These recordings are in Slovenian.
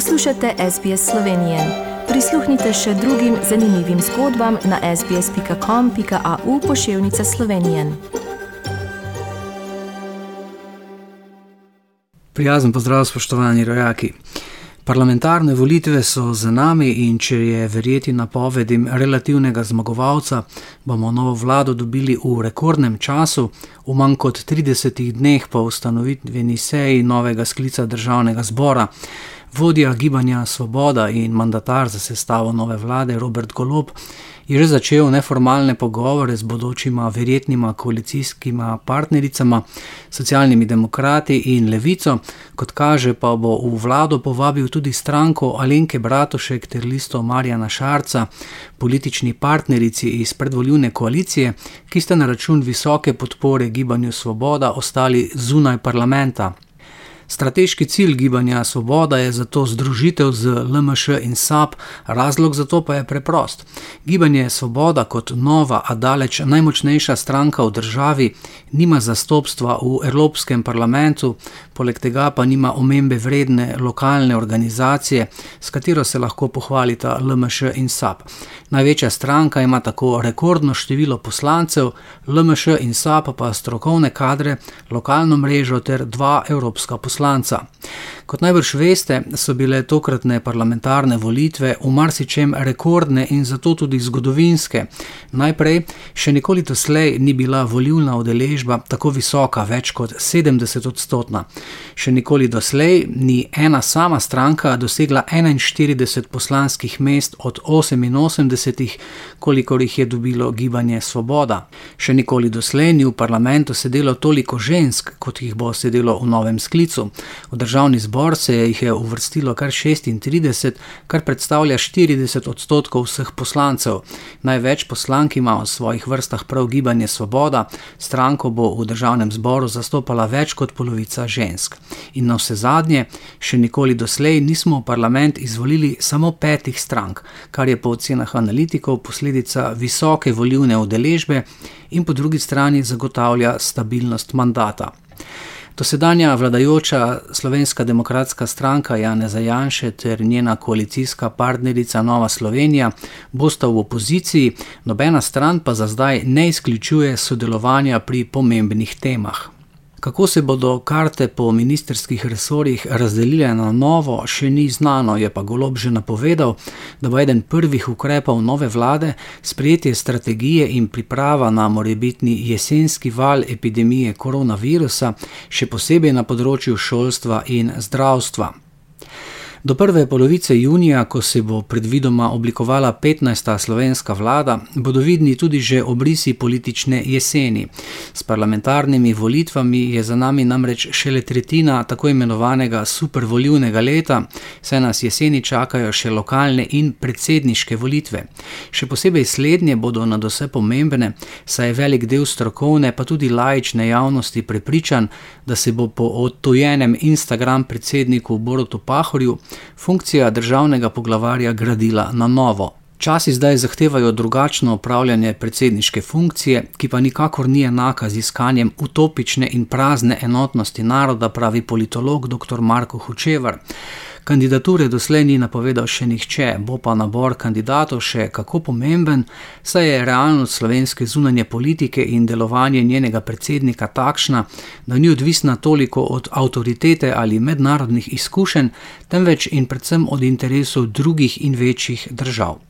Poslušate SBS Slovenije. Prisluhnite še drugim zanimivim zgodbam na sbsp.com.au pošiljka Slovenije. Prijazen pozdrav, spoštovani rojaki. Parlamentarne volitve so za nami in če je verjeti napovedim relativnega zmagovalca, bomo novo vlado dobili v rekordnem času, v manj kot 30 dneh po ustanovitveni seji novega sklica državnega zbora. Vodja gibanja Svoboda in mandatar za sestavo nove vlade Robert Golob je že začel neformalne pogovore z bodočima verjetnima koalicijskima partnericama, socialnimi demokrati in levico, kot kaže, pa bo v vlado povabil tudi stranko Alenke Bratošek ter listo Marjana Šarca, politični partnerici iz predvoljune koalicije, ki sta na račun visoke podpore gibanju Svoboda ostali zunaj parlamenta. Strateški cilj gibanja Svoboda je zato združitev z LMŠ in SAP, razlog za to pa je preprost. Gibanje Svoboda kot nova, a daleč najmočnejša stranka v državi nima zastopstva v Evropskem parlamentu, poleg tega pa nima omembe vredne lokalne organizacije, s katero se lahko pohvalita LMŠ in SAP. Največja stranka ima tako rekordno število poslancev, LMŠ in SAP pa strokovne kadre, lokalno mrežo ter dva evropska poslanca. Kot najbrž veste, so bile tokratne parlamentarne volitve v marsičem rekordne in zato tudi zgodovinske. Najprej, še nikoli doslej ni bila volilna udeležba tako visoka, več kot 70 odstotna. Še nikoli doslej ni ena sama stranka dosegla 41 poslanskih mest od 88, kolikor jih je dobilo gibanje Svoboda. Še nikoli doslej ni v parlamentu sedelo toliko žensk, kot jih bo sedelo v novem sklicu. V državni zbor se jih je uvrstilo kar 36, kar predstavlja 40 odstotkov vseh poslancev. Največ poslank ima v svojih vrstah prav gibanje Svoboda, stranko bo v državnem zboru zastopala več kot polovica žensk. In na vse zadnje, še nikoli doslej nismo v parlament izvolili samo petih strank, kar je po ocenah analitikov posledica visoke volivne udeležbe in po drugi strani zagotavlja stabilnost mandata. Dosedanja vladajoča slovenska demokratska stranka Jana Zajanše ter njena koalicijska partnerica Nova Slovenija bosta v opoziciji, nobena stran pa za zdaj ne izključuje sodelovanja pri pomembnih temah. Kako se bodo karte po ministerskih resorjih razdelile na novo, še ni znano, je pa Golob že napovedal, da bo eden prvih ukrepov nove vlade sprejetje strategije in priprava na morebitni jesenski val epidemije koronavirusa, še posebej na področju šolstva in zdravstva. Do prve polovice junija, ko se bo predvidoma oblikovala 15. slovenska vlada, bodo vidni tudi že obrisi politične jeseni. S parlamentarnimi volitvami je za nami namreč šele tretjina tako imenovanega supervoljivnega leta, saj nas jeseni čakajo še lokalne in predsedniške volitve. Še posebej slednje bodo na vse pomembne, saj je velik del strokovne, pa tudi laične javnosti prepričan, da se bo po odtojenem Instagram predsedniku Borotu Pahorju funkcija državnega poglavarja gradila na novo. Časi zdaj zahtevajo drugačno upravljanje predsedniške funkcije, ki pa nikakor ni enaka z iskanjem utopične in prazne enotnosti naroda, pravi politolog dr. Marko Hučevar. Kandidature doslej ni napovedal še nihče, bo pa nabor kandidatov še kako pomemben, saj je realnost slovenske zunanje politike in delovanje njenega predsednika takšna, da ni odvisna toliko od avtoritete ali mednarodnih izkušenj, temveč in predvsem od interesov drugih in večjih držav.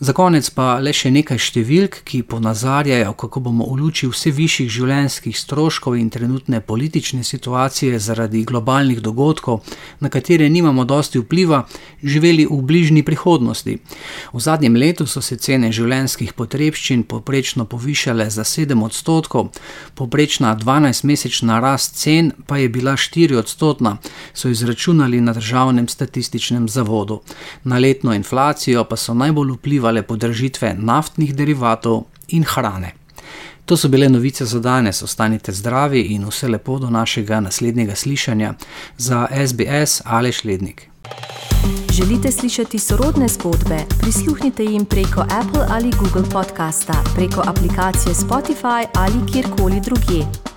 Za konec pa le še nekaj številk, ki ponazarjajo, kako bomo v luči vse višjih življenjskih stroškov in trenutne politične situacije zaradi globalnih dogodkov, na katere nimamo dosti vpliva, živeli v bližnji prihodnosti. V zadnjem letu so se cene življenjskih potrebščin poprečno povišale za 7 odstotkov, poprečna 12-mesečna rast cen pa je bila 4 odstotna, so izračunali na državnem statističnem zavodu. Na letno inflacijo pa so najbolj vplivali zahtevale podražitve naftnih derivatov in hrane. To so bile novice za danes, ostanite zdravi in vse lepo do našega naslednjega slišanja za SBS ali Šlednik. Želite slišati sorodne zgodbe? Prisluhnite jim preko Apple ali Google podcasta, preko aplikacije Spotify ali kjerkoli drugje.